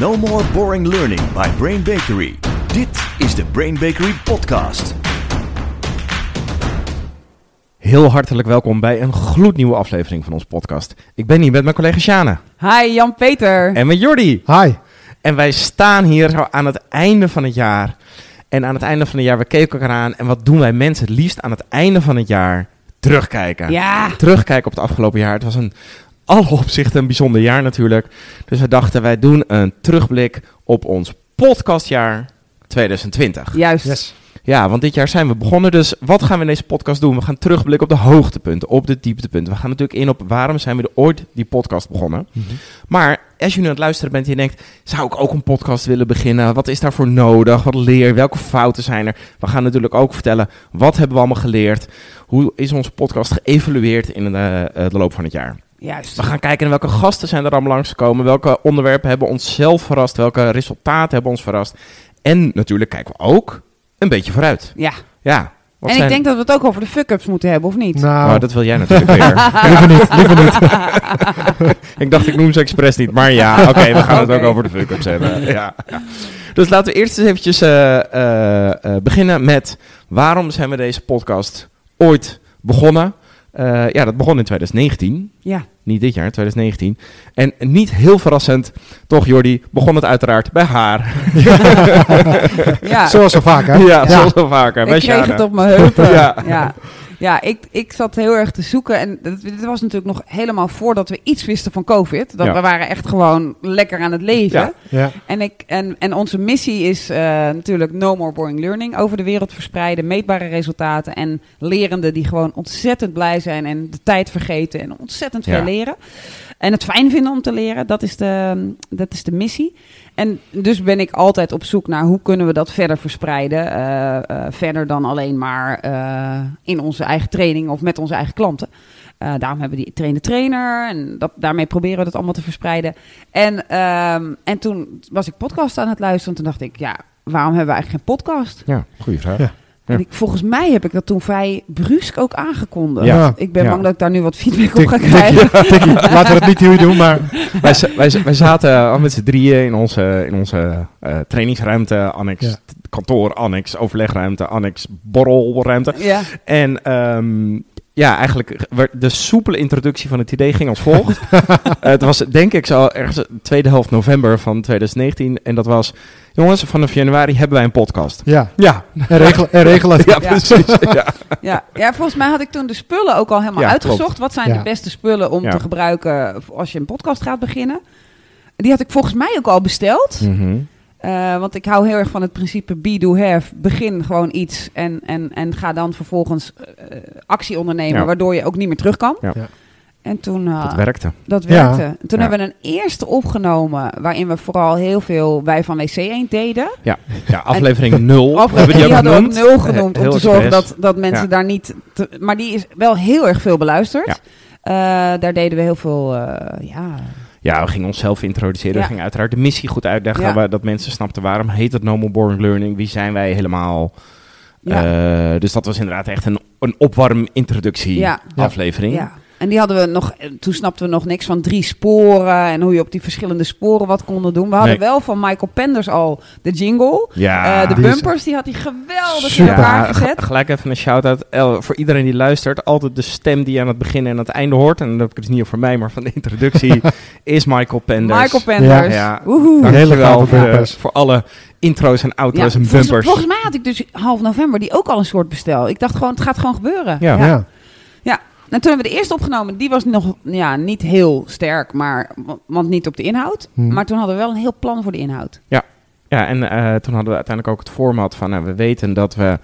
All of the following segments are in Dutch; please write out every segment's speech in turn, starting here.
No more boring learning by Brain Bakery. Dit is de Brain Bakery podcast. Heel hartelijk welkom bij een gloednieuwe aflevering van onze podcast. Ik ben hier met mijn collega Sjane Hi, Jan-Peter. en met Jordi. Hi. En wij staan hier zo aan het einde van het jaar. En aan het einde van het jaar, we keken elkaar aan. En wat doen wij mensen het liefst aan het einde van het jaar? Terugkijken. Ja, Terugkijken op het afgelopen jaar. Het was een alle opzichten een bijzonder jaar natuurlijk. Dus we dachten, wij doen een terugblik op ons podcastjaar 2020. juist. Yes. Ja, want dit jaar zijn we begonnen. Dus wat gaan we in deze podcast doen? We gaan terugblikken op de hoogtepunten, op de dieptepunten. We gaan natuurlijk in op waarom zijn we er ooit die podcast begonnen. Maar als je nu aan het luisteren bent en je denkt, zou ik ook een podcast willen beginnen? Wat is daarvoor nodig? Wat leer je? Welke fouten zijn er? We gaan natuurlijk ook vertellen, wat hebben we allemaal geleerd? Hoe is onze podcast geëvalueerd in de, eh, de loop van het jaar? Juist. We gaan kijken naar welke gasten zijn er allemaal langsgekomen. Welke onderwerpen hebben ons zelf verrast? Welke resultaten hebben ons verrast? En natuurlijk kijken we ook een beetje vooruit. Ja. Ja. wat En zijn- ik denk dat we het ook over de fuck-ups moeten hebben, of niet? Nou, Oh, dat wil jij natuurlijk weer. liever niet, liever niet. ik dacht, ik noem ze expres niet. Maar ja, oké, we gaan het ook over de fuck-ups hebben. Ja, ja. Dus laten we eerst eens eventjes eh, eh, eh, beginnen met... waarom zijn we deze podcast ooit begonnen? Eh, ja, dat begon in 2019. Ja. Niet dit jaar, 2019. En niet heel verrassend, toch Jordi, begon het uiteraard bij haar. Ja. Zoals zo vaak, hè? Ja, zoals zo vaker. bij ik kreeg het op mijn heupen. Ja. Ja. ik, ik zat heel erg te zoeken. En dit was natuurlijk nog helemaal voordat we iets wisten van COVID. Dat Ja. We waren echt gewoon lekker aan het leven. Ja. Ja. En, ik, en, en onze missie is eh, natuurlijk no more boring learning. Over de wereld verspreiden, meetbare resultaten. En lerenden die gewoon ontzettend blij zijn en de tijd vergeten. En ontzettend veel leren. En het fijn vinden om te leren. Dat is, de, dat is de missie. En dus ben ik altijd op zoek naar hoe kunnen we dat verder verspreiden. eh, eh, verder dan alleen maar eh, in onze eigen training of met onze eigen klanten. Eh, daarom hebben we die trainer-trainer en dat, daarmee proberen we dat allemaal te verspreiden. En, ehm, en toen was ik podcast aan het luisteren. Toen dacht ik, ja, waarom hebben we eigenlijk geen podcast? Ja, goede vraag. Ja. Ja. En ik, volgens mij heb ik dat toen vrij brusk ook aangekondigd. Ja. Ik ben Ja. bang dat ik daar nu wat feedback op ga krijgen. Tikkie, laten we het niet hier doen, maar wij, wij, wij zaten al met z'n drieën in onze, in onze eh, trainingsruimte, annex, kantoor, annex, overlegruimte, annex, borrelruimte. Ja, En ehm, ja, eigenlijk werd de soepele introductie van het idee ging als volgt. Eh, het was denk ik zo ergens de tweede helft november van 2019. En dat was, jongens, vanaf januari hebben wij een podcast. ja. Ja, En regel, en regel het. ja, Ja. precies. Ja. ja, ja, volgens mij had ik toen de spullen ook al helemaal Ja, uitgezocht. klopt. Wat zijn Ja. de beste spullen om Ja. te gebruiken als je een podcast gaat beginnen? Die had ik volgens mij ook al besteld. Mhm. Eh, want ik hou heel erg van het principe be, do, have. Begin gewoon iets en, en, en ga dan vervolgens eh, actie ondernemen, Ja. waardoor je ook niet meer terug kan. Ja. Ja. En toen, eh, Dat werkte. dat Ja. werkte. En Toen Ja. hebben we een eerste opgenomen waarin we vooral heel veel wij van WC Eend deden. Ja, aflevering 0. Of hebben die, die ook hadden we ook genoemd. nul genoemd om te zorgen dat, dat mensen Ja. daar niet... te- maar die is wel heel erg veel beluisterd. Ja. Eh, daar deden we heel veel... eh, ja, Ja, we gingen onszelf introduceren. Ja. We gingen uiteraard de missie goed uitleggen. Ja. waar- Dat mensen snapten waarom heet het No More Boring Learning. Wie zijn wij helemaal? ja, Eh, dus dat was inderdaad echt een, een opwarm introductie Ja. aflevering. ja. En die hadden we nog... eh, Toen snapten we nog niks van drie sporen... en hoe je op die verschillende sporen wat konden doen. We hadden Nee. wel van Michael Penders al de jingle. Ja. Eh, de Die is- bumpers, die had hij geweldig in elkaar Ja, gezet. g- gelijk even een shout-out. El, voor iedereen die luistert, altijd de stem die je aan het begin en aan het einde hoort. En dan heb ik het dus niet over mij, maar van de introductie, is Michael Penders. Michael Penders. Ja. Dank- Hele voor, de- bumpers. voor alle intro's en outro's en volgens, bumpers. volgens mij had ik dus half november die ook al een soort bestel. Ik dacht gewoon, het gaat gewoon gebeuren. Ja. Ja. En toen hebben we de eerste opgenomen. Die was nog ja, niet heel sterk, maar, want niet op de inhoud. Hm. Maar toen hadden we wel een heel plan voor de inhoud. Ja, en eh, toen hadden we uiteindelijk ook het format van, nou, we weten dat we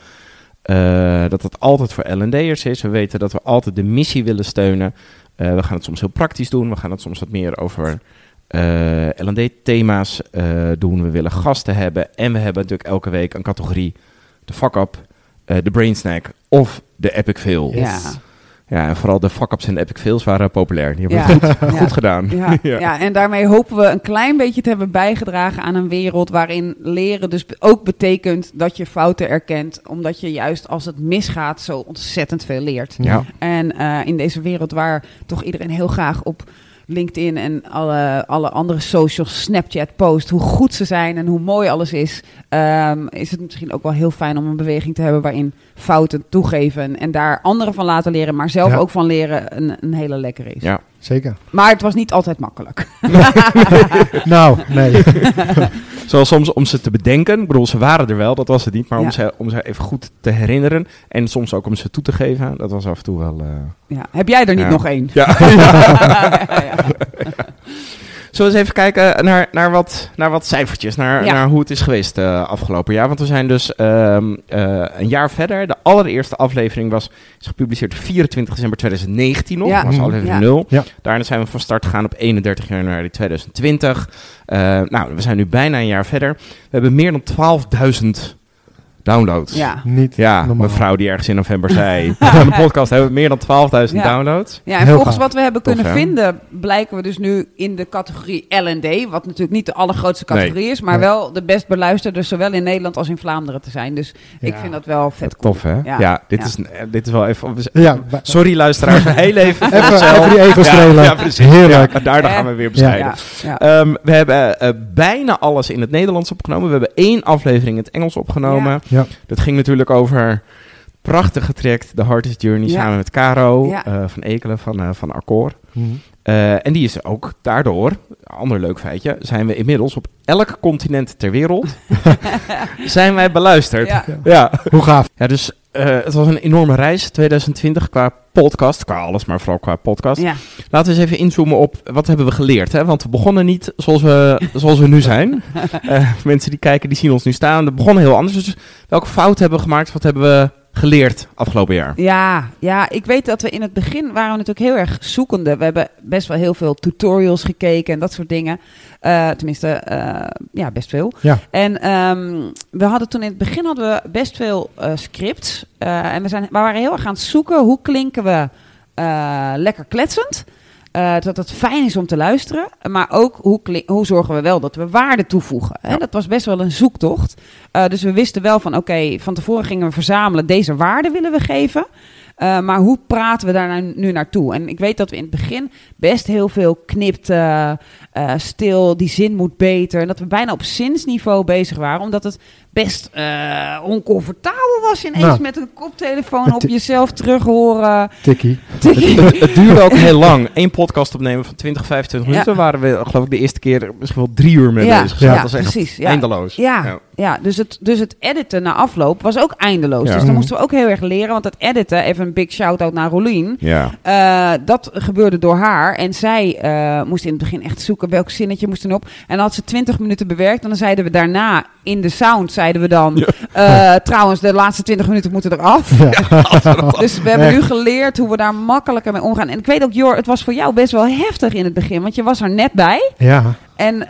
eh, dat het altijd voor L&D'ers is. We weten dat we altijd de missie willen steunen. Eh, we gaan het soms heel praktisch doen. We gaan het soms wat meer over eh L&D-thema's eh, doen. We willen gasten hebben. En we hebben natuurlijk elke week een categorie. De fuck-up, eh, de brain snack of de epic fail. Ja. Ja, en vooral de fuck-ups en de epic fails waren populair. Die hebben het goed, goed gedaan. Ja, ja. en daarmee hopen we een klein beetje te hebben bijgedragen aan een wereld waarin leren dus ook betekent dat je fouten erkent, omdat je juist als het misgaat zo ontzettend veel leert. Ja. En eh, in deze wereld waar toch iedereen heel graag op LinkedIn en alle, alle andere socials, Snapchat post, hoe goed ze zijn en hoe mooi alles is, ehm, is het misschien ook wel heel fijn om een beweging te hebben waarin fouten toegeven en, daar anderen van laten leren, maar zelf Ja. ook van leren een, een hele lekkere is. Ja. Zeker. Maar het was niet altijd makkelijk. Nou, nee. Zoals soms om ze te bedenken. Ik bedoel, ze waren er wel, dat was het niet. Maar om, ze, om ze even goed te herinneren. En soms ook om ze toe te geven. Dat was af en toe wel... eh, Ja. Heb jij er niet Ja. nog één? Ja. ja. Zullen we eens even kijken naar, naar, wat, naar wat cijfertjes. Naar, Ja. naar hoe het is geweest eh, afgelopen jaar. Want we zijn dus ehm, eh, een jaar verder. De allereerste aflevering was is gepubliceerd 24 december 2019 nog. Ja. Dat was Mhm. aflevering Ja. 0. Ja. Daarna zijn we van start gegaan op 31 januari 2020. Eh, nou, we zijn nu bijna een jaar verder. We hebben meer dan 12.000 downloads. Ja. Niet Ja, normaal. mevrouw die ergens in november zei. Aan de podcast hebben we meer dan 12.000 Ja. downloads. Ja, en Heel volgens gaaf. wat we hebben Tof, kunnen hè? vinden, blijken we dus nu in de categorie L&D, wat natuurlijk niet de allergrootste Nee. categorie is, maar Nee. wel de best beluisterde, zowel in Nederland als in Vlaanderen te zijn. Dus ik vind dat wel vet. Tof, hè? Ja, Ja. dit, Ja. Is, eh, dit is wel even... Ja, Sorry luisteraars, heel even. even, even die ego strelen. Ja, ja, precies. Heerlijk. Ja, daardoor gaan we weer bescheiden. Ja, ja. Ehm, we hebben eh, bijna alles in het Nederlands opgenomen. We hebben één aflevering in het Engels opgenomen. Ja. Dat ging natuurlijk over prachtige traject, The Hardest Journey, Ja. samen met Caro Ja. eh, van Ekelen van, eh van Accor. Mhm. Eh, en die is ook daardoor, ander leuk feitje, zijn we inmiddels op elk continent ter wereld zijn wij beluisterd. Ja. ja. Hoe gaaf. Ja, dus eh, het was een enorme reis 2020 qua podcast, qua alles, maar vooral qua podcast. Ja. Laten we eens even inzoomen op wat hebben we geleerd. Hè? Want we begonnen niet zoals we, zoals we nu zijn. Eh, mensen die kijken, die zien ons nu staan. We begonnen heel anders. Dus welke fout hebben we gemaakt? Wat hebben we geleerd afgelopen jaar? Ja, ja, ik weet dat we in het begin waren we natuurlijk heel erg zoekende. We hebben best wel heel veel tutorials gekeken en dat soort dingen. Eh, tenminste, eh, ja, best veel. Ja. En ehm, we hadden toen in het begin hadden we best veel eh, scripts. Eh, en we, zijn, we waren heel erg aan het zoeken hoe klinken we eh, lekker kletsend. Eh, dat het fijn is om te luisteren. Maar ook hoe, hoe zorgen we wel dat we waarde toevoegen. Hè? Ja. Dat was best wel een zoektocht. Eh, dus we wisten wel van oké, van tevoren gingen we verzamelen. Deze waarde willen we geven. Eh, maar hoe praten we daar nou nu naartoe? En ik weet dat we in het begin best heel veel knipten, eh, stil, die zin moet beter. En dat we bijna op zinsniveau bezig waren, omdat het best eh, oncomfortabel was ineens Nou. met een koptelefoon op jezelf terug horen. Tikkie. het, het duurde ook heel lang. Eén podcast opnemen van 20, 25 Ja. minuten. Waren we, geloof ik, de eerste keer misschien wel drie uur mee Ja, bezig. ja, dat was echt precies, ja. eindeloos. Ja, ja. dus, het, dus het editen na afloop was ook eindeloos. Ja. Dus dan Mhm. moesten we ook heel erg leren. Want het editen, even een big shout-out naar Rolien. Ja. Eh, dat gebeurde door haar. En zij eh, moest in het begin echt zoeken welk zinnetje moest erop. En dan had ze 20 minuten bewerkt. En dan zeiden we daarna in de sound, zeiden we dan... eh, trouwens, de laatste 20 minuten moeten eraf. Dus we hebben Echt. nu geleerd hoe we daar makkelijker mee omgaan. En ik weet ook, Jor, het was voor jou best wel heftig in het begin. Want je was er net bij. Ja. En,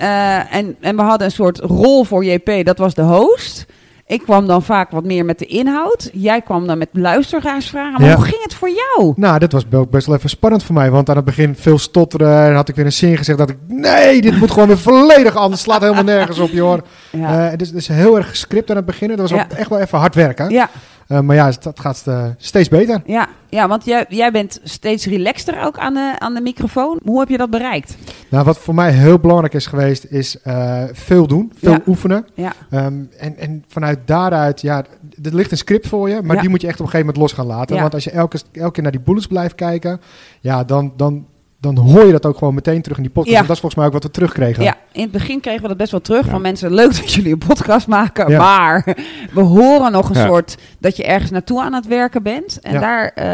en, en we hadden een soort rol voor JP, dat was de host. Ik kwam dan vaak wat meer met de inhoud. Jij kwam dan met luisteraarsvragen. Maar Ja. hoe ging het voor jou? Nou, dit was ook best wel even spannend voor mij. Want aan het begin veel stotteren. En had ik weer een zin gezegd dat ik... Nee, dit moet gewoon weer volledig anders. Slaat helemaal nergens op, joh. Ja. Eh, dus het is heel erg gescript aan het begin. Dat was Ja. ook echt wel even hard werken. ja, Eh, maar ja, het, het gaat eh, steeds beter. ja, ja, want jij, jij bent steeds relaxter ook aan de, aan de microfoon. Hoe heb je dat bereikt? Nou, wat voor mij heel belangrijk is geweest, is eh, veel doen. Veel Ja. oefenen. Ja, Ehm, en, en vanuit daaruit, ja, er ligt een script voor je, maar Ja. die moet je echt op een gegeven moment los gaan laten. Ja. Want als je elke, elke keer naar die bullets blijft kijken, ja, dan, dan, dan hoor je dat ook gewoon meteen terug in die podcast. Ja. Want dat is volgens mij ook wat we terugkregen. ja, in het begin kregen we dat best wel terug Ja. van mensen. Leuk dat jullie een podcast maken, Ja. maar we horen nog een Ja. soort dat je ergens naartoe aan het werken bent. En Ja. daar, eh,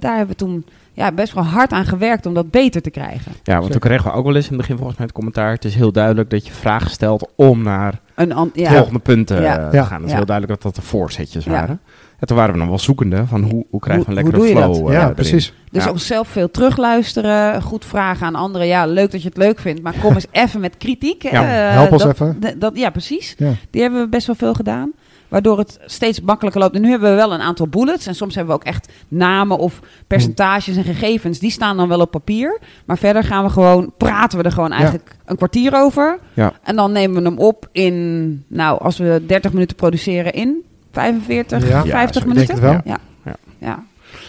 daar hebben we toen ja, best wel hard aan gewerkt om dat beter te krijgen. Ja, want toen kregen we ook wel eens in het begin volgens mij het commentaar. Het is heel duidelijk dat je vragen stelt om naar Een volgende punten Ja. te gaan. Het is Ja. heel duidelijk dat dat de voorzetjes Ja. waren. En toen waren we dan wel zoekende van hoe, hoe krijgen we een lekkere hoe doe je flow dat? eh, Ja, erin. precies. Dus Ja. ook zelf veel terugluisteren, goed vragen aan anderen. Ja, leuk dat je het leuk vindt, maar kom eens even met kritiek. Ja, Eh, help ons dat- even. d- Dat, ja, precies. Ja. Die hebben we best wel veel gedaan. Waardoor het steeds makkelijker loopt. En nu hebben we wel een aantal bullets. En soms hebben we ook echt namen of percentages en gegevens. Die staan dan wel op papier. Maar verder gaan we gewoon, praten we er gewoon eigenlijk een kwartier over. Ja. En dan nemen we hem op in, nou, als we 30 minuten produceren in 45, Ja. 50 Ja, minuten. denk het wel. Ja. Ja. ja.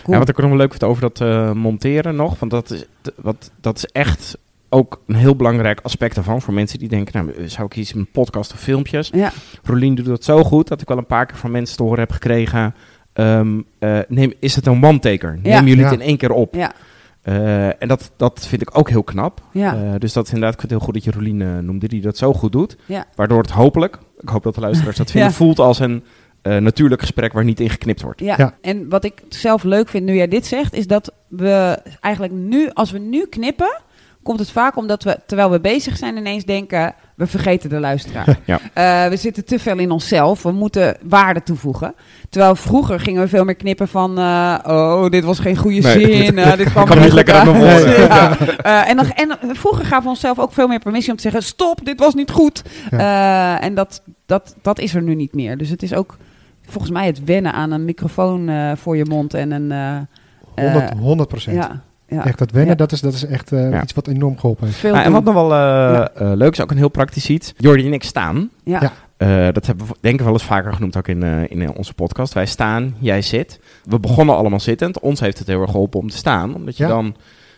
Ja, wat ik ook nog wel leuk vind over dat eh, monteren nog. Want dat is, wat, dat is echt ook een heel belangrijk aspect daarvan voor mensen die denken, nou, zou ik kiezen een podcast of filmpjes? Ja, Rolien doet dat zo goed dat ik wel een paar keer van mensen te horen heb gekregen. ehm, eh, neem, is het een one-taker? Ja. Neem jullie het in één keer op? ja, Eh, en dat, dat vind ik ook heel knap. ja. Eh, dus dat is inderdaad, ik vind het heel goed dat je Rolien eh, noemde, die dat zo goed doet. Ja. Waardoor het hopelijk, ik hoop dat de luisteraars dat vinden, Ja. voelt als een eh, natuurlijk gesprek waar niet in geknipt wordt. Ja. Ja. en wat ik zelf leuk vind nu jij dit zegt, is dat we eigenlijk nu, als we nu knippen, komt het vaak omdat we, terwijl we bezig zijn, ineens denken, we vergeten de luisteraar. Ja. Eh, we zitten te veel in onszelf, we moeten waarde toevoegen. Terwijl vroeger gingen we veel meer knippen van, eh, oh, dit was geen goede Nee, zin, eh, dit kwam niet lekker uit mijn woorden. Ja. Eh, en, dan, en vroeger gaven we onszelf ook veel meer permissie om te zeggen, stop, dit was niet goed. Eh, en dat, dat, dat is er nu niet meer. Dus het is ook volgens mij het wennen aan een microfoon eh, voor je mond en een... eh, 100, eh, 100 procent. ja, ja. Echt, dat wennen, Ja. dat, is, dat is echt eh, Ja. iets wat enorm geholpen heeft. Veel Nou, en wat nog wel eh, Ja. eh, leuk is, ook een heel praktisch iets. Jordi en ik staan. Ja. Ja. Eh, dat hebben we denk ik wel eens vaker genoemd ook in, eh, in eh, onze podcast. Wij staan, jij zit. We begonnen allemaal zittend. Ons heeft het heel erg geholpen om te staan. Omdat je Ja. dan,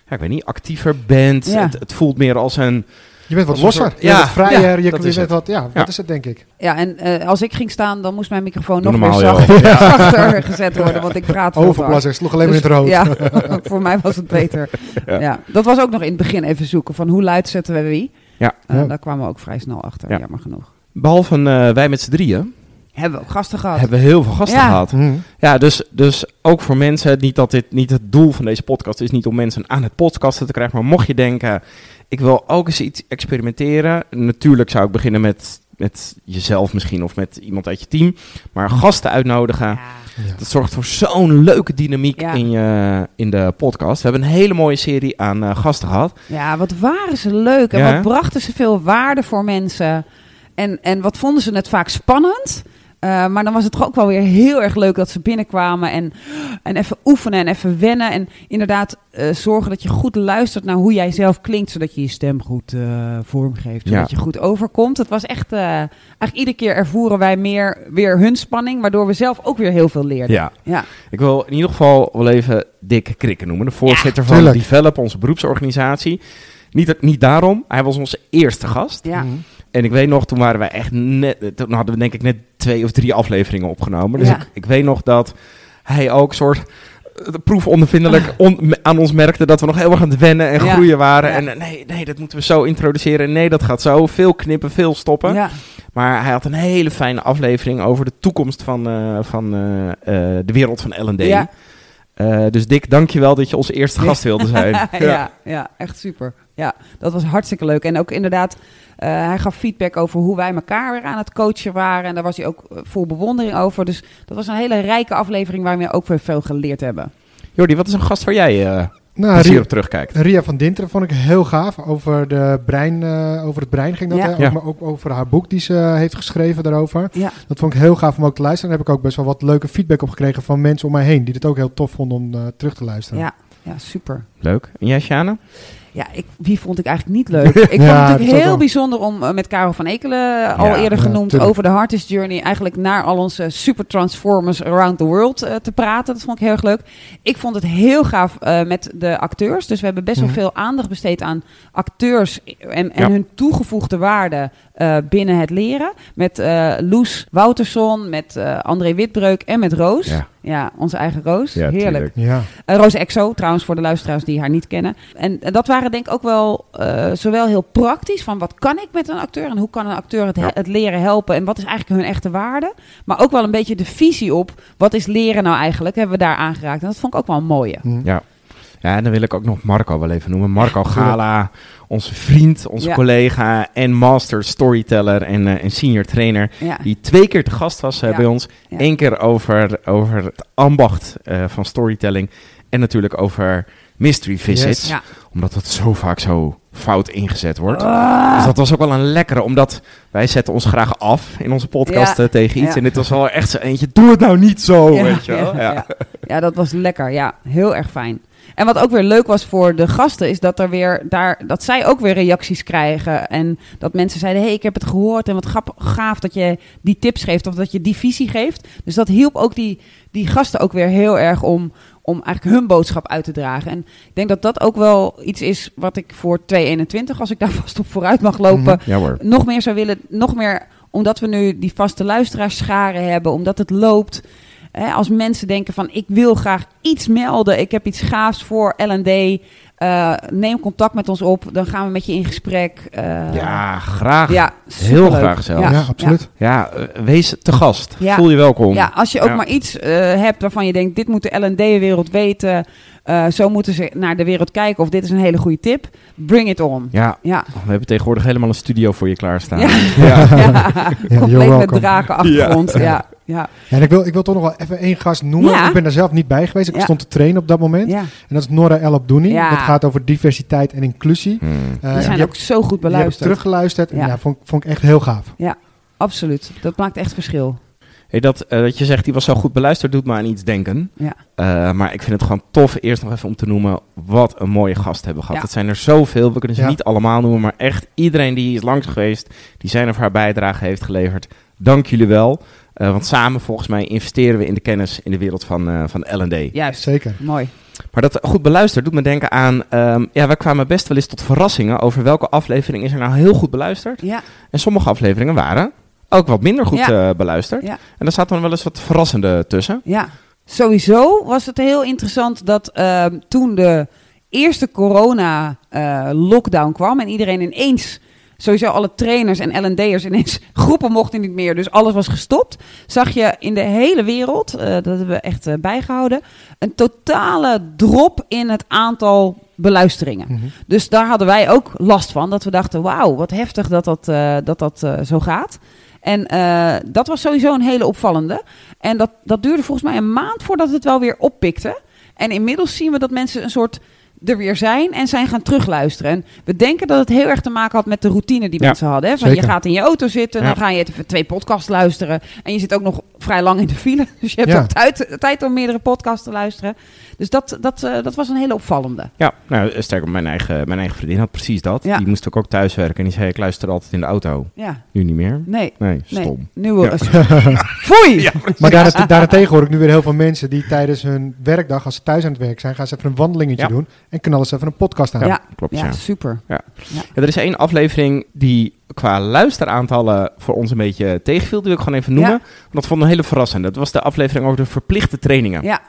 ja, ik weet niet, actiever bent. Ja. Het, het voelt meer als een... Je bent wat losser. soort- je ja, bent vrijer. ja, je dat je is bent het. wat, ja, Ja. dat is het denk ik. Ja, en eh, als ik ging staan, dan moest mijn microfoon Doe nog weer normaal, zacht, joh. zachter gezet worden, want ik praat veel te hard. Overplas, ik sloeg alleen maar Dus- in het rood. Ja, voor mij was het beter. Ja. Ja. dat was ook nog in het begin even zoeken van hoe luid zetten we wie. Ja. Ja. Daar kwamen we ook vrij snel achter, Ja. jammer genoeg. Behalve eh, wij met z'n drieën, Hebben we ook gasten gehad. hebben we heel veel gasten Ja. gehad. Mhm. Ja, dus, dus ook voor mensen, niet dat dit niet het doel van deze podcast is, niet om mensen aan het podcasten te krijgen, maar mocht je denken, ik wil ook eens iets experimenteren. Natuurlijk zou ik beginnen met, met jezelf misschien of met iemand uit je team, maar gasten uitnodigen. Ja. Dat zorgt voor zo'n leuke dynamiek Ja. in, je, in de podcast. We hebben een hele mooie serie aan eh, gasten gehad. Ja, wat waren ze leuk en Ja, wat brachten ze veel waarde voor mensen. En, en wat vonden ze het vaak spannend. Eh, maar dan was het toch ook wel weer heel erg leuk dat ze binnenkwamen en, en even oefenen en even wennen. En inderdaad eh, zorgen dat je goed luistert naar hoe jij zelf klinkt, zodat je je stem goed eh, vormgeeft, zodat Ja. je goed overkomt. Het was echt, eh, eigenlijk iedere keer ervoeren wij meer weer hun spanning, waardoor we zelf ook weer heel veel leerden. Ja. Ja, Ik wil in ieder geval wel even Dick Krikken noemen, de voorzitter van. Develop, onze beroepsorganisatie. Niet, niet daarom, hij was onze eerste gast. ja. Mhm. En ik weet nog, toen waren wij echt net, toen hadden we denk ik net twee of drie afleveringen opgenomen. Dus Ja. ik, ik weet nog dat hij ook soort eh, proefondervindelijk on- aan ons merkte dat we nog heel erg aan het wennen en Ja. groeien waren. Ja. En eh, nee, nee, dat moeten we zo introduceren. Nee, dat gaat zo. Veel knippen, veel stoppen. Maar hij had een hele fijne aflevering over de toekomst van, eh, van de wereld van L&D. Ja. Eh, dus Dick, dankjewel dat je onze eerste gast wilde zijn. ja. Ja, echt super. Ja, dat was hartstikke leuk. En ook inderdaad, eh, hij gaf feedback over hoe wij elkaar weer aan het coachen waren. En daar was hij ook eh, vol bewondering over. Dus dat was een hele rijke aflevering waar we ook weer veel geleerd hebben. Jordi, wat is een gast waar jij eh Nou, plezier Ria, op terugkijkt? Ria van Dinteren vond ik heel gaaf. Over, de brein, eh, over het brein ging dat. Ja. hè? Ja. Ook, maar ook over haar boek die ze eh, heeft geschreven daarover. Ja, Dat vond ik heel gaaf om ook te luisteren. Daar heb ik ook best wel wat leuke feedback op gekregen van mensen om mij heen. Die het ook heel tof vonden om eh, terug te luisteren. ja, ja super. Leuk. En jij, Sjane? Ja, ik, wie vond ik eigenlijk niet leuk? Ik vond het natuurlijk heel wel- bijzonder om eh, met Karel van Ekelen, eh, al Ja, eerder genoemd, over de Hardest Journey, eigenlijk naar al onze super transformers around the world eh, te praten. Dat vond ik heel erg leuk. Ik vond het heel gaaf eh, met de acteurs. Dus we hebben best wel Mhm. veel aandacht besteed aan acteurs en, en Ja. hun toegevoegde waarde eh, binnen het leren. Met eh Loes Wouterson, met eh, André Witbreuk en met Roos. Ja. Ja, onze eigen Roos. Ja, Heerlijk. Ja. Uh, Roos Exo, trouwens voor de luisteraars die haar niet kennen. En, en dat waren denk ik ook wel eh, zowel heel praktisch van wat kan ik met een acteur en hoe kan een acteur het, het leren helpen en wat is eigenlijk hun echte waarde. Maar ook wel een beetje de visie op wat is leren nou eigenlijk, hebben we daar aangeraakt. En dat vond ik ook wel een mooie. Hm. Ja. Ja, en dan wil ik ook nog Marco wel even noemen. Marco Gala, onze vriend, onze Ja. collega en master storyteller en, eh, en senior trainer. Ja, Die twee keer te gast was eh, Ja. bij ons. Ja. Eén keer over, over het ambacht eh, van storytelling. En natuurlijk over mystery visits. Yes. ja. Omdat het zo vaak zo fout ingezet wordt. Ah. Dus dat was ook wel een lekkere, omdat wij zetten ons graag af in onze podcast Ja. eh, tegen iets. Ja. En dit was wel echt zo eentje, doe het nou niet zo, Ja, weet je wel. ja, Ja. dat was lekker. Ja, heel erg fijn. En wat ook weer leuk was voor de gasten, is dat, er weer daar, dat zij ook weer reacties krijgen. En dat mensen zeiden, hé, hey, ik heb het gehoord en wat gaaf dat je die tips geeft of dat je die visie geeft. Dus dat hielp ook die, die gasten ook weer heel erg om, om eigenlijk hun boodschap uit te dragen. En ik denk dat dat ook wel iets is wat ik voor 2021, als ik daar vast op vooruit mag lopen, Ja hoor. nog meer zou willen, nog meer, omdat we nu die vaste luisteraarscharen hebben, omdat het loopt. Hè, als mensen denken van ik wil graag iets melden, ik heb iets gaafs voor L&D, eh, neem contact met ons op, dan gaan we met je in gesprek. eh, Ja, graag. ja, Heel graag zelfs. Ja, absoluut. Ja, eh, wees te gast. Ja. Voel je welkom. Ja, als je ook Ja. maar iets eh, hebt waarvan je denkt, dit moet de L&D-wereld weten, eh, zo moeten ze naar de wereld kijken, of dit is een hele goede tip, bring it on. Ja, Ja, we hebben tegenwoordig helemaal een studio voor je klaarstaan. Ja. Ja. ja. compleet met drakenachtergrond. Ja. Ja. Ja. En ik wil, ik wil toch nog wel even één gast noemen. Ja. Ik ben daar zelf niet bij geweest. Ik Ja. stond te trainen op dat moment. Ja. En dat is Nora El Abdouni. Ja. Dat gaat over diversiteit en inclusie. Hmm. Eh, Die zijn ook zo goed heb- die heb ik beluisterd. teruggeluisterd. En Ja. ja, vond, vond ik echt heel gaaf. Absoluut. Dat maakt echt verschil. Hey, dat, eh, dat je zegt, die was zo goed beluisterd, doet me aan iets denken. Ja. Eh, maar ik vind het gewoon tof, eerst nog even om te noemen, wat een mooie gast hebben we gehad. Ja. Het zijn er zoveel, we kunnen ze Ja. niet allemaal noemen, maar echt iedereen die is langs geweest, die zijn of haar bijdrage heeft geleverd. Dank jullie wel. Eh, want samen, volgens mij, investeren we in de kennis in de wereld van, eh van L&D. Juist. Zeker. Mooi. Maar dat goed beluisterd doet me denken aan... ehm, ja, wij kwamen best wel eens tot verrassingen over welke aflevering is er nou heel goed beluisterd. Ja. En sommige afleveringen waren ook wat minder goed Ja. eh, beluisterd. Ja. En daar staat dan wel eens wat verrassende tussen. Ja. Sowieso was het heel interessant dat ehm, toen de eerste corona-lockdown kwam en iedereen ineens, sowieso alle trainers en L&D'ers ineens, groepen mochten niet meer, dus alles was gestopt, zag je in de hele wereld, eh, dat hebben we echt eh, bijgehouden, een totale drop in het aantal beluisteringen. Mhm. Dus daar hadden wij ook last van. Dat we dachten, wauw, wat heftig dat dat, eh, dat, dat zo gaat. En dat was sowieso een hele opvallende. En dat, dat duurde volgens mij een maand voordat het wel weer oppikte. En inmiddels zien we dat mensen een soort er weer zijn en zijn gaan terugluisteren. En we denken dat het heel erg te maken had met de routine die Ja, mensen hadden. Hè? Van je gaat in je auto zitten, Ja. dan ga je even twee podcasts luisteren. En je zit ook nog vrij lang in de file. Dus je hebt Ja. ook tijd, tijd om meerdere podcasts te luisteren. Dus dat, dat, eh, dat was een hele opvallende. Ja, nou, sterker, mijn eigen, mijn eigen vriendin had precies dat. Ja. Die moest ook, ook thuiswerken en die zei, ik luister altijd in de auto. Ja, Nu niet meer. nee. Nee, Nee, stom. nu Ja. Foei! Maar daarent- daarentegen hoor ik nu weer heel veel mensen die tijdens hun werkdag, als ze thuis aan het werk zijn, gaan ze even een wandelingetje Ja. doen en knallen ze even een podcast aan. Ja, Klopt, ja, ja. super. Ja, er is één aflevering die qua luisteraantallen voor ons een beetje tegenviel. Die wil ik gewoon even noemen. Ja. Want dat vond ik een hele verrassende. Dat was de aflevering over de verplichte trainingen. Ja,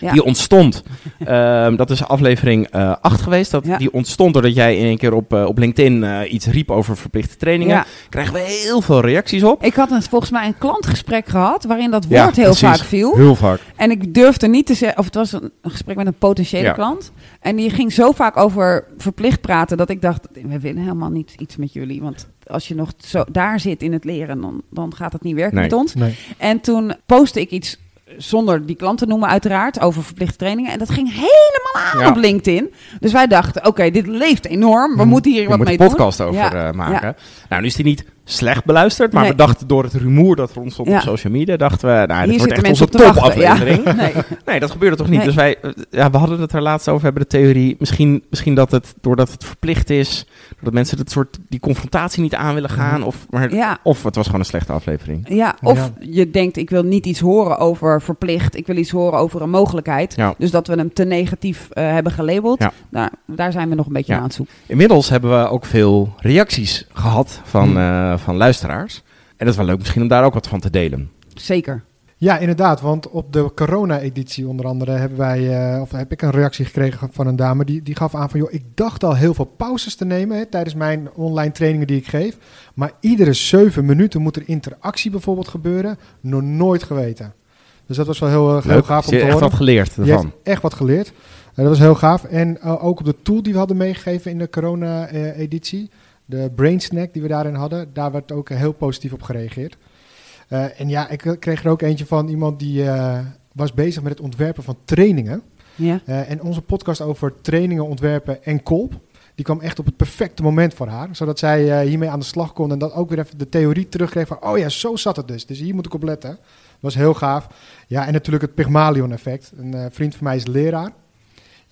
ja. Die ontstond. Ehm, dat is aflevering 8 geweest. Dat, Ja. Die ontstond doordat jij in één keer op, eh, op LinkedIn eh, iets riep over verplichte trainingen. ja. Krijgen we heel veel reacties op. Ik had een, volgens mij een klantgesprek gehad waarin dat Ja, woord heel precies. vaak viel. Heel vaak. En ik durfde niet te zeggen, of het was een, een gesprek met een potentiële Ja. klant. En die ging zo vaak over verplicht praten dat ik dacht, we willen helemaal niet iets met jullie. Want als je nog zo daar zit in het leren, dan, dan gaat het niet werken Nee. met ons. Nee. En toen postte ik iets zonder die klant te noemen uiteraard, over verplichte trainingen. En dat ging helemaal aan Ja. op LinkedIn. Dus wij dachten, oké, dit leeft enorm. We Mm. moeten hier wat mee een podcast doen. over Ja, eh, maken. Nou, nu is die niet slecht beluisterd. Maar Nee. we dachten door het rumoer dat er ontstond Ja. op social media... dachten we, nou, dit wordt echt onze. Ja. topaflevering. Nee. Nee, dat gebeurde toch niet? Nee. Dus wij, eh, ja, we hadden het er laatst over, hebben de theorie. Misschien, misschien dat het, doordat het verplicht is, dat mensen het soort, die confrontatie niet aan willen gaan. Of, maar, Ja. of het was gewoon een slechte aflevering. Ja, of Ja. je denkt, ik wil niet iets horen over verplicht. Ik wil iets horen over een mogelijkheid. Ja. Dus dat we hem te negatief eh, hebben gelabeld. Ja. Nou, daar zijn we nog een beetje Ja. aan het zoeken. Inmiddels hebben we ook veel reacties gehad van, Hmm. eh, van luisteraars. En dat is wel leuk misschien om daar ook wat van te delen. Zeker. Ja, inderdaad. Want op de corona-editie onder andere hebben wij, eh, of heb ik een reactie gekregen van een dame die, die gaf aan van, joh, ik dacht al heel veel pauzes te nemen hè, tijdens mijn online trainingen die ik geef. Maar iedere zeven minuten moet er interactie bijvoorbeeld gebeuren. Nog nooit geweten. Dus dat was wel heel, eh, heel gaaf Heb om je te echt horen. wat geleerd Je ervan. hebt echt wat geleerd. Eh, dat was heel gaaf. En ook op de tool die we hadden meegegeven in de corona-editie, de Brain Snack die we daarin hadden, daar werd ook eh, heel positief op gereageerd. Eh, en ja, ik eh, kreeg er ook eentje van iemand die was bezig met het ontwerpen van trainingen. Ja. En onze podcast over trainingen ontwerpen en kolp, die kwam echt op het perfecte moment voor haar. Zodat zij hiermee aan de slag kon en dat ook weer even de theorie terugkreeg van, oh ja, zo zat het dus. Dus hier moet ik op letten. Dat was heel gaaf. Ja, en natuurlijk het Pygmalion effect. Een vriend van mij is leraar.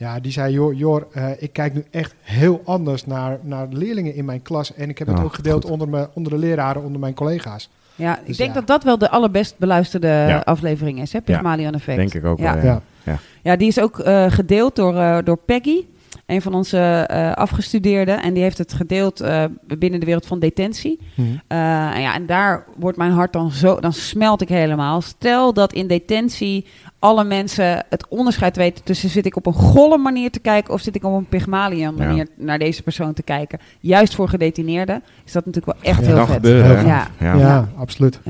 Ja, die zei, joh, joh eh, ik kijk nu echt heel anders naar, naar leerlingen in mijn klas. En ik heb het ook gedeeld goed. onder, me, onder de leraren, onder mijn collega's. Ja, ik Dus denk ja. dat dat wel de allerbest beluisterde Ja. aflevering is, hè? Pygmalion Effect. Denk ik ook Ja. wel. Ja. Ja. Ja, die is ook eh, gedeeld door, eh, door Peggy, een van onze eh, afgestudeerden. En die heeft het gedeeld eh, binnen de wereld van detentie. Mhm. Eh, en ja, en daar wordt mijn hart dan zo, dan smelt ik helemaal. Stel dat in detentie alle mensen het onderscheid weten tussen zit ik op een golle manier te kijken of zit ik op een Pygmalion Ja. manier naar deze persoon te kijken. Juist voor gedetineerden is dat natuurlijk wel echt Ja, heel vet. gebeuren. Ja. Ja. Ja, absoluut.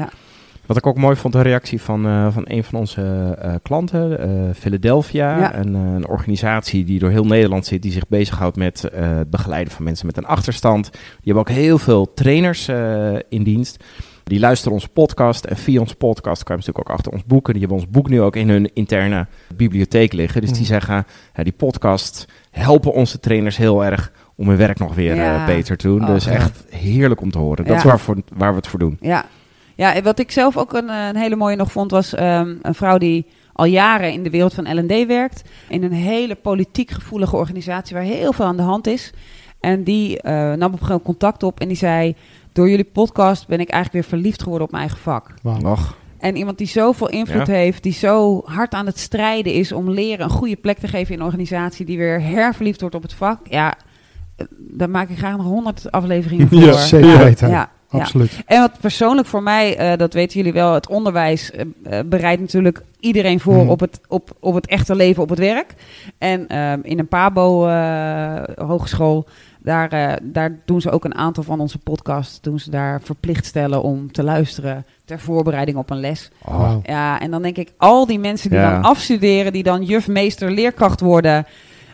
Wat ik ook mooi vond, de reactie van, eh, van een van onze eh, klanten, eh, Philadelphia. Ja. Een, een organisatie die door heel Nederland zit, die zich bezighoudt met het begeleiden van mensen met een achterstand. Die hebben ook heel veel trainers in dienst. Die luisteren onze podcast en via onze podcast kan je natuurlijk ook achter ons boeken. Die hebben ons boek nu ook in hun interne bibliotheek liggen. Dus die Mhm. zeggen, ja, die podcast helpen onze trainers heel erg om hun werk nog weer Ja. beter te doen. Oh, dus echt heerlijk om te horen. Dat is waarvoor, waar we het voor doen. Ja. Ja, en wat ik zelf ook een, een hele mooie nog vond, was ehm, een vrouw die al jaren in de wereld van L&D werkt. In een hele politiek gevoelige organisatie waar heel veel aan de hand is. En die eh, nam op een gegeven moment contact op en die zei... Door jullie podcast ben ik eigenlijk weer verliefd geworden op mijn eigen vak. Wauw. En iemand die zoveel invloed Ja. heeft, die zo hard aan het strijden is om leren een goede plek te geven in een organisatie, die weer herverliefd wordt op het vak. Ja, eh, daar maak ik graag nog honderd afleveringen voor. Ja, zeker weten. Ja, ja. Absoluut. En wat persoonlijk voor mij, eh, dat weten jullie wel, het onderwijs eh, bereidt natuurlijk iedereen voor Hmm. op, het, op, op het echte leven op het werk. En ehm, in een PABO-hogeschool, daar, eh, daar doen ze ook een aantal van onze podcasts, doen ze daar verplicht stellen om te luisteren ter voorbereiding op een les. oh. Ja, en dan denk ik, al die mensen die Ja. dan afstuderen, die dan juf, meester, leerkracht worden,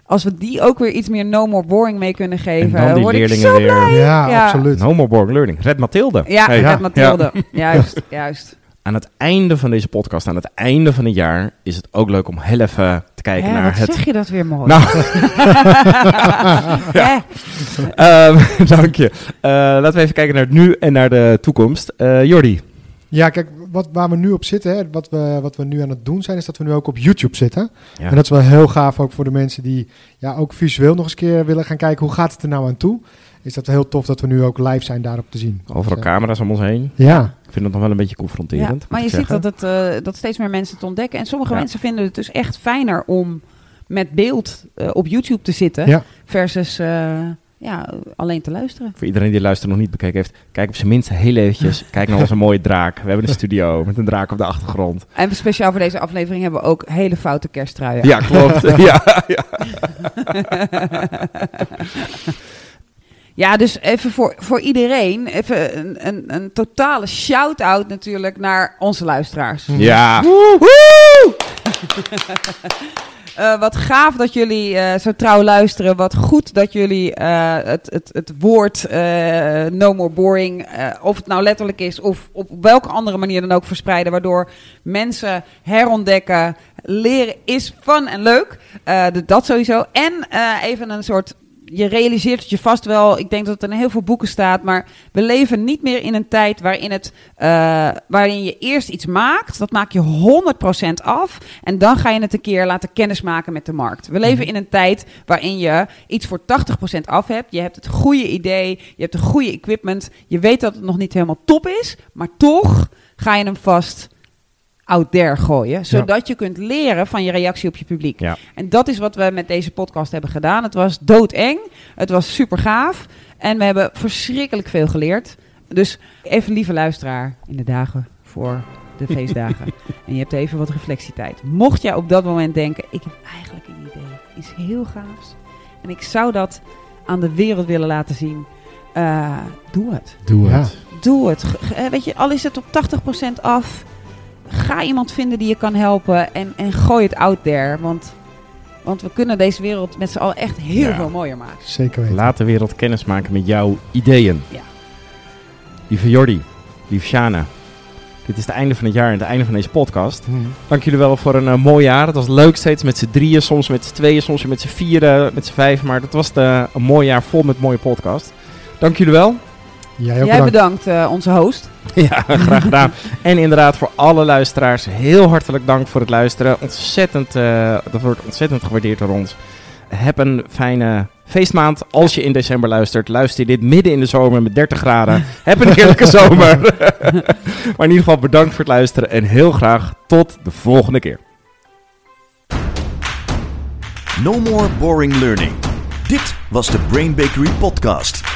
als we die ook weer iets meer no more boring mee kunnen En geven, dan die word ik zo weer. Ja, Ja. absoluut. No more boring learning. Red Mathilde. Ja, Hey. met Mathilde. Juist, juist. Aan het einde van deze podcast, aan het einde van het jaar, is het ook leuk om heel even te kijken Hè, naar wat het. zeg je dat weer mooi. Nou, Hè? ehm, dank je. Eh, laten we even kijken naar het nu en naar de toekomst. Eh Jordi. Ja, kijk, wat, waar we nu op zitten, hè, wat, we, wat we nu aan het doen zijn, is dat we nu ook op YouTube zitten. Ja. En dat is wel heel gaaf ook voor de mensen die ja, ook visueel nog eens een keer willen gaan kijken hoe gaat het er nou aan toe. Is dat heel tof dat we nu ook live zijn daarop te zien. Overal Dus, camera's om ons heen. Ja, Ik vind het nog wel een beetje Ja, confronterend. maar je ziet dat, het, eh, dat steeds meer mensen het ontdekken. En sommige Ja. mensen vinden het dus echt fijner om met beeld eh, op YouTube te zitten. Ja. Versus eh, ja, alleen te luisteren. Voor iedereen die luisteren nog niet bekeken heeft, kijk op zijn minst heel eventjes. Kijk naar onze mooie draak. We hebben een studio met een draak op de achtergrond. En speciaal voor deze aflevering hebben we ook hele foute kersttruien. Ja, klopt. ja, ja. Ja, dus even voor, voor iedereen, even een, een, een totale shout-out natuurlijk naar onze luisteraars. ja. Eh, wat gaaf dat jullie eh, zo trouw luisteren. Wat goed dat jullie eh, het, het, het woord no more boring, of het nou letterlijk is of op welke andere manier dan ook verspreiden. Waardoor mensen herontdekken, leren is fun en leuk. Dat sowieso. En even een soort je realiseert het je vast wel. Ik denk dat het in heel veel boeken staat. Maar we leven niet meer in een tijd waarin, het, eh, waarin je eerst iets maakt. Dat maak je 100% af. En dan ga je het een keer laten kennismaken met de markt. We leven in een tijd waarin je iets voor 80% af hebt. Je hebt het goede idee. Je hebt de goede equipment. Je weet dat het nog niet helemaal top is. Maar toch ga je hem vast out there gooien. Zodat je kunt leren van je reactie op je publiek. Ja. En dat is wat we met deze podcast hebben gedaan. Het was doodeng. Het was super gaaf. En we hebben verschrikkelijk veel geleerd. Dus even lieve luisteraar in de dagen voor de feestdagen. en je hebt even wat reflectietijd. Mocht jij op dat moment denken, ik heb eigenlijk een idee. Iets heel gaafs. En ik zou dat aan de wereld willen laten zien. eh, doe het. Doe Ja. het. Doe het. Weet je, al is het op 80% af. Ga iemand vinden die je kan helpen. En, en gooi het out there. Want, want we kunnen deze wereld met z'n allen echt heel Ja. veel mooier maken. zeker weten. Laat de wereld kennis maken met jouw ideeën. Ja. Lieve Jordi, lieve Shana. Dit is het einde van het jaar en het einde van deze podcast. Mhm. Dank jullie wel voor een eh, mooi jaar. Het was leuk steeds met z'n drieën, soms met z'n tweeën, soms met z'n vieren, met z'n vijf. Maar het was de, een mooi jaar vol met mooie podcast. Dank jullie wel. Jij ook Jij bedankt. bedankt, eh, onze host. Ja, graag gedaan. en inderdaad voor alle luisteraars, heel hartelijk dank voor het luisteren. Ontzettend, eh, dat wordt ontzettend gewaardeerd door ons. heb een fijne feestmaand. Als je in december luistert, luister je dit midden in de zomer met 30 graden. heb een heerlijke zomer. maar in ieder geval bedankt voor het luisteren en heel graag tot de volgende keer. No more boring learning. Dit was de Brain Bakery podcast.